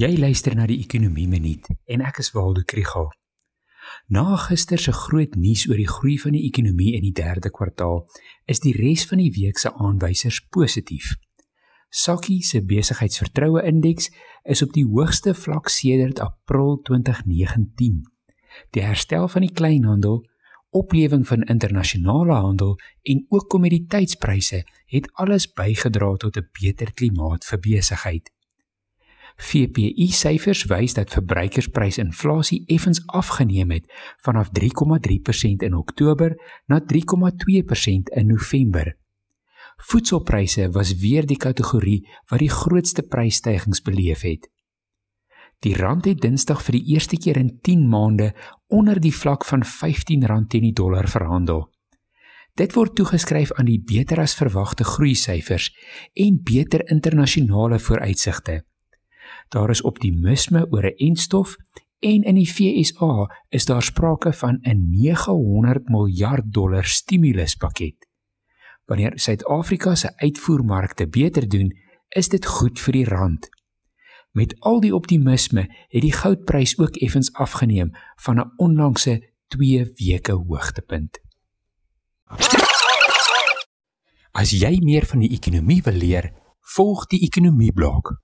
Jy luister na die Ekonomie Minuut en ek is Waldo Krügel. Na gister se groot nuus oor die groei van die ekonomie in die 3de kwartaal, is die res van die week se aanwysers positief. Sakkie se besigheidsvertroue indeks is op die hoogste vlak sedert April 2019. Die herstel van die kleinhandel, oplewing van internasionale handel en ook kommoditeitspryse het alles bygedra tot 'n beter klimaat vir besigheid. VPI syfers wys dat verbruikersprysinflasie effens afgeneem het vanaf 3,3% in Oktober na 3,2% in November. Voedselpryse was weer die kategorie wat die grootste prysstygings beleef het. Die rand het Dinsdag vir die eerste keer in 10 maande onder die vlak van R15 teen die dollar verhandel. Dit word toegeskryf aan die beter as verwagte groeisyfers en beter internasionale vooruitsigte. Daar is optimisme oor 'n enstof en in die FSA is daar sprake van 'n 900 miljard dollar stimuluspakket. Wanneer Suid-Afrika se uitvoermarkte beter doen, is dit goed vir die rand. Met al die optimisme het die goudprys ook effens afgeneem van 'n onlangse 2 weke hoogtepunt. As jy meer van die ekonomie wil leer, volg die ekonomie blok